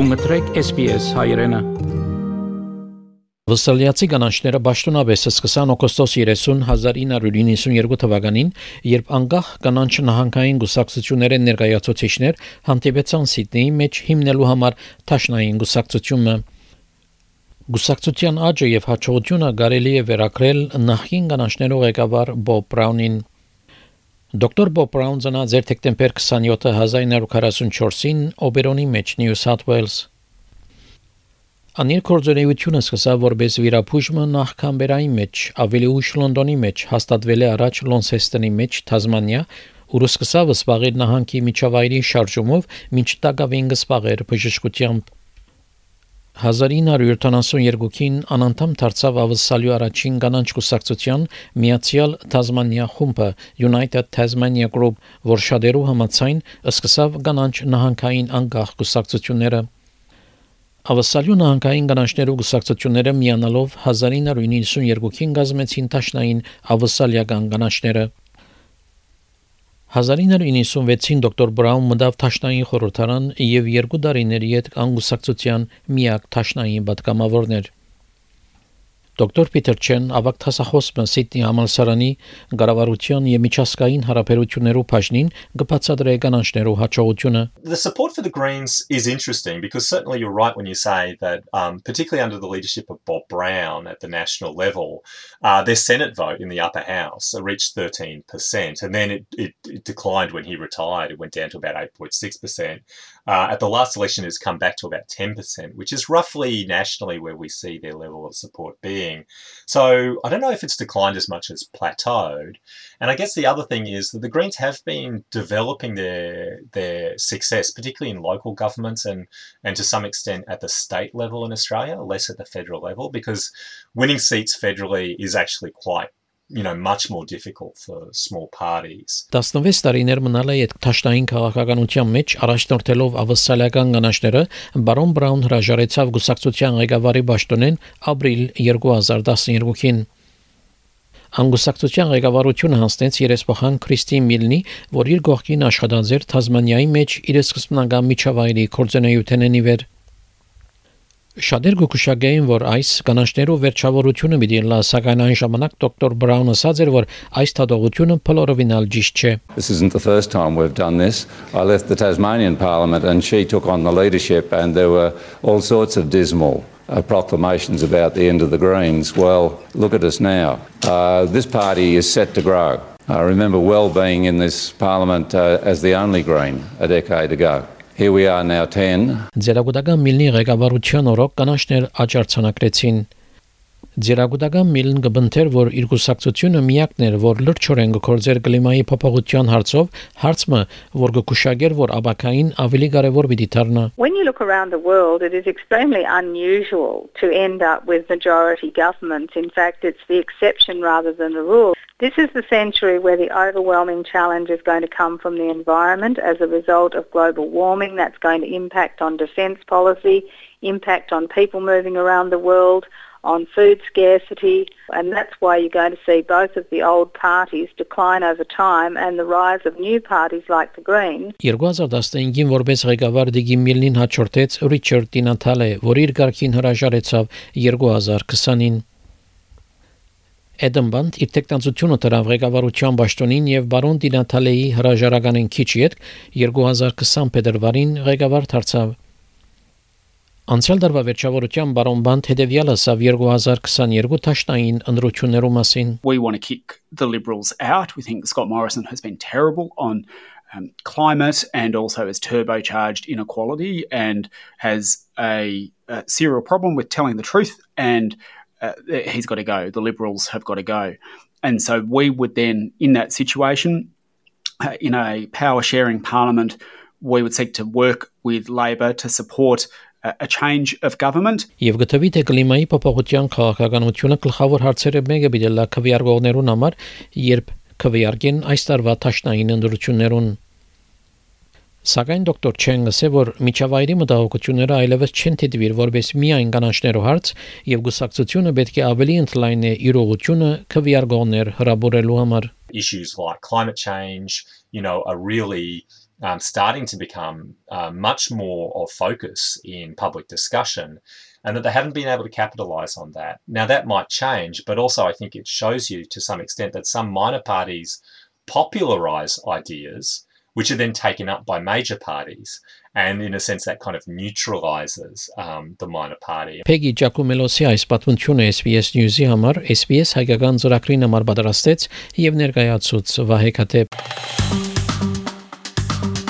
Դու մտրեք SPS հայրենը։ Վսալիացի կանանչները ճշտոնաբեսը սկսան օգոստոս 30 1992 թվականին, երբ անգախ կանանչ նահանգային գուսակցությունների ներկայացուցիչներ հանդիպեցան Սիդնեի մեջ հիմնելու համար Թաշնային գուսակցությունը։ Գուսակցության աճը եւ հաջողությունը կարելի է վերակրել նախին կանանչներով ղեկավար Բոբ Բրաունին Դոկտոր Բոբ Բրաուն ծնած էր դեկտեմբեր 27-ը 1944-ին Օբերոնի մեջ Նյու Սաութ Ուելս։ Անիր կորձունեությունը սկսավ որպես վիրապուժմը նախ Կամբերայի մեջ, ավելի ուշ Լոնդոնի մեջ, հաստատվել է առաջ Լոնսեստոնի մեջ, Թազմանիա, ու սկսավ սպաղել նահանգի միջավայրի շարժումով, մինչ տակավին գսպաղեր բժշկությամբ 1972-ին անանդամ դարձավ ավսալյու առաջին կանանչ կուսակցության Միացյալ Թազմանիա խումբը United Tasmania Group, որ շատերու համացայն սկսավ կանանչ նահանգային անկախ կուսակցությունները Ավսալյու նահանգային կանանչներու կուսակցությունները միանալով 1992-ին գազմեցին Տաշնային ավսալյական կանանչները 1996-ին դոկտոր Բրաուն մտավ Թաշնային խորհրդարան եւ երկու տարիների հետ անգուսակցության միակ Թաշնային պատգամավորն էր։ Դոկտոր Պիտեր Չեն ավակ տասախոսը Սիդնի համալսարանի գարավարության եւ միջազգային հարաբերություններու բաժնին գբացադրե կանանչներու հաջողությունը The support for the Greens is interesting because certainly you're right when you say that um, particularly under the leadership of Bob Brown at the national level uh, their Senate vote in the upper house reached 13% and then it, it, it declined when he retired it went down to about 8.6% uh, at the last election has come back to about 10%, which is roughly nationally where we see their level of support being. So I don't know if it's declined as much as plateaued. And I guess the other thing is that the Greens have been developing their their success, particularly in local governments and and to some extent at the state level in Australia, less at the federal level, because winning seats federally is actually quite you know much more difficult for small parties. 16 տարիներ մնալ է այդ թաշտային քաղաքականության մեջ առաջնորդելով ավսալական կանաչները բարոն բրաուն հրաժարեցավ գուսակցության ղեկավարի ճաշտոնեն ապրիլ 2012-ին Անգուսակցության ղեկավարությունը հանձնեց երեսփոխան Քրիստի Միլնի, որ իր գողքին աշխատած էր Թազմանիայի մեջ իր սկզբնական միջավայրի կորձենայութենեն իվեր Շատեր գուշակային, որ այս կանանչներով վերջավորությունը պիտի լա, սակայն այն ժամանակ դոկտոր Բրաունը ասաց էր, որ այս թադողությունը փլորովինալ ճիշտ չէ։ This isn't the first time we've done this. I left the Tasmanian Parliament and she took on the leadership and there were all sorts of dismal uh, proclamations about the end of the Greens. Well, look at us now. Uh, this party is set to grow. I remember well being in this parliament uh, as the only Green a decade ago. Here we are now 10. Ձերագուտական միլնի ղեկավարության օրոք կանանչներ աճարցանակրեցին։ Ձերագուտական միլն գբնթեր, որ իր գուսակցությունը միակն էր, որ լրջորեն գործեր կլիմայի փոփոխության հարցով, հարցը, որ գկուշագեր, որ աբակային ավելի կարևոր պիտի դառնա։ When you look around the world, it is extremely unusual to end up with majority governments. In fact, it's the exception rather than the rule. This is the century where the overwhelming challenge is going to come from the environment as a result of global warming. That's going to impact on defence policy, impact on people moving around the world, on food scarcity, and that's why you're going to see both of the old parties decline over time and the rise of new parties like the Greens. 2015-ին որպես ղեկավար Դիգի Միլնին հաջորդեց Ռիչարդ Տինաթալը, որ իր ղարքին հրաժարեցավ 2020-ին։ Էդմբանդ իր տեխնացությունը դրավ ղեկավարության ճաշտոնին եւ բարոն Դինաթալեի հրաժարականին քիչ յետ 2020 փետրվարին ղեկավար դարձավ։ Անցյալ դարվա վերջավորության բարոն Բանդ հետևյալը ասավ 2022 թաշնային ընդրություններու մասին։ We want to kick the liberals out. We think Scott Morrison has been terrible on um, climate and also has turbocharged inequality and has a, a serial problem with telling the truth and uh, he's got to go. The Liberals have got to go. And so we would then, in that situation, uh, in a power sharing parliament, we would seek to work with Labor to support a change of government. Եվ գտվի թե կլիմայի փոփոխության քաղաքականությունը գլխավոր հարցերը մեկը պիտի լա քվեարկողներուն համար, երբ քվեարկեն այս տարվա ճաշնային ընդրություններուն Սակայն դոկտոր Չեն ասե, որ միջավայրի մտահոգությունները այլևս չեն դիտվիր որպես միայն կանանչներով հարց եւ գուսակցությունը պետք է ավելի ընդլայնի իրողությունը քվեարկողներ հրաբուրելու համար։ issues like climate change, you know, are really um, starting to become uh, much more of focus in public discussion and that they haven't been able to capitalize on that. Now, that might change, but also I think it shows you to some extent that some minor parties popularize ideas which are then taken up by major parties. And in a sense, that kind of neutralizes um, the minor party. Peggy Giacomelosի այս պատմությունը SBS News-ի համար SBS հայկական ծրագրին համար պատրաստեց եւ ներկայացուց Վահե Քաթեփ։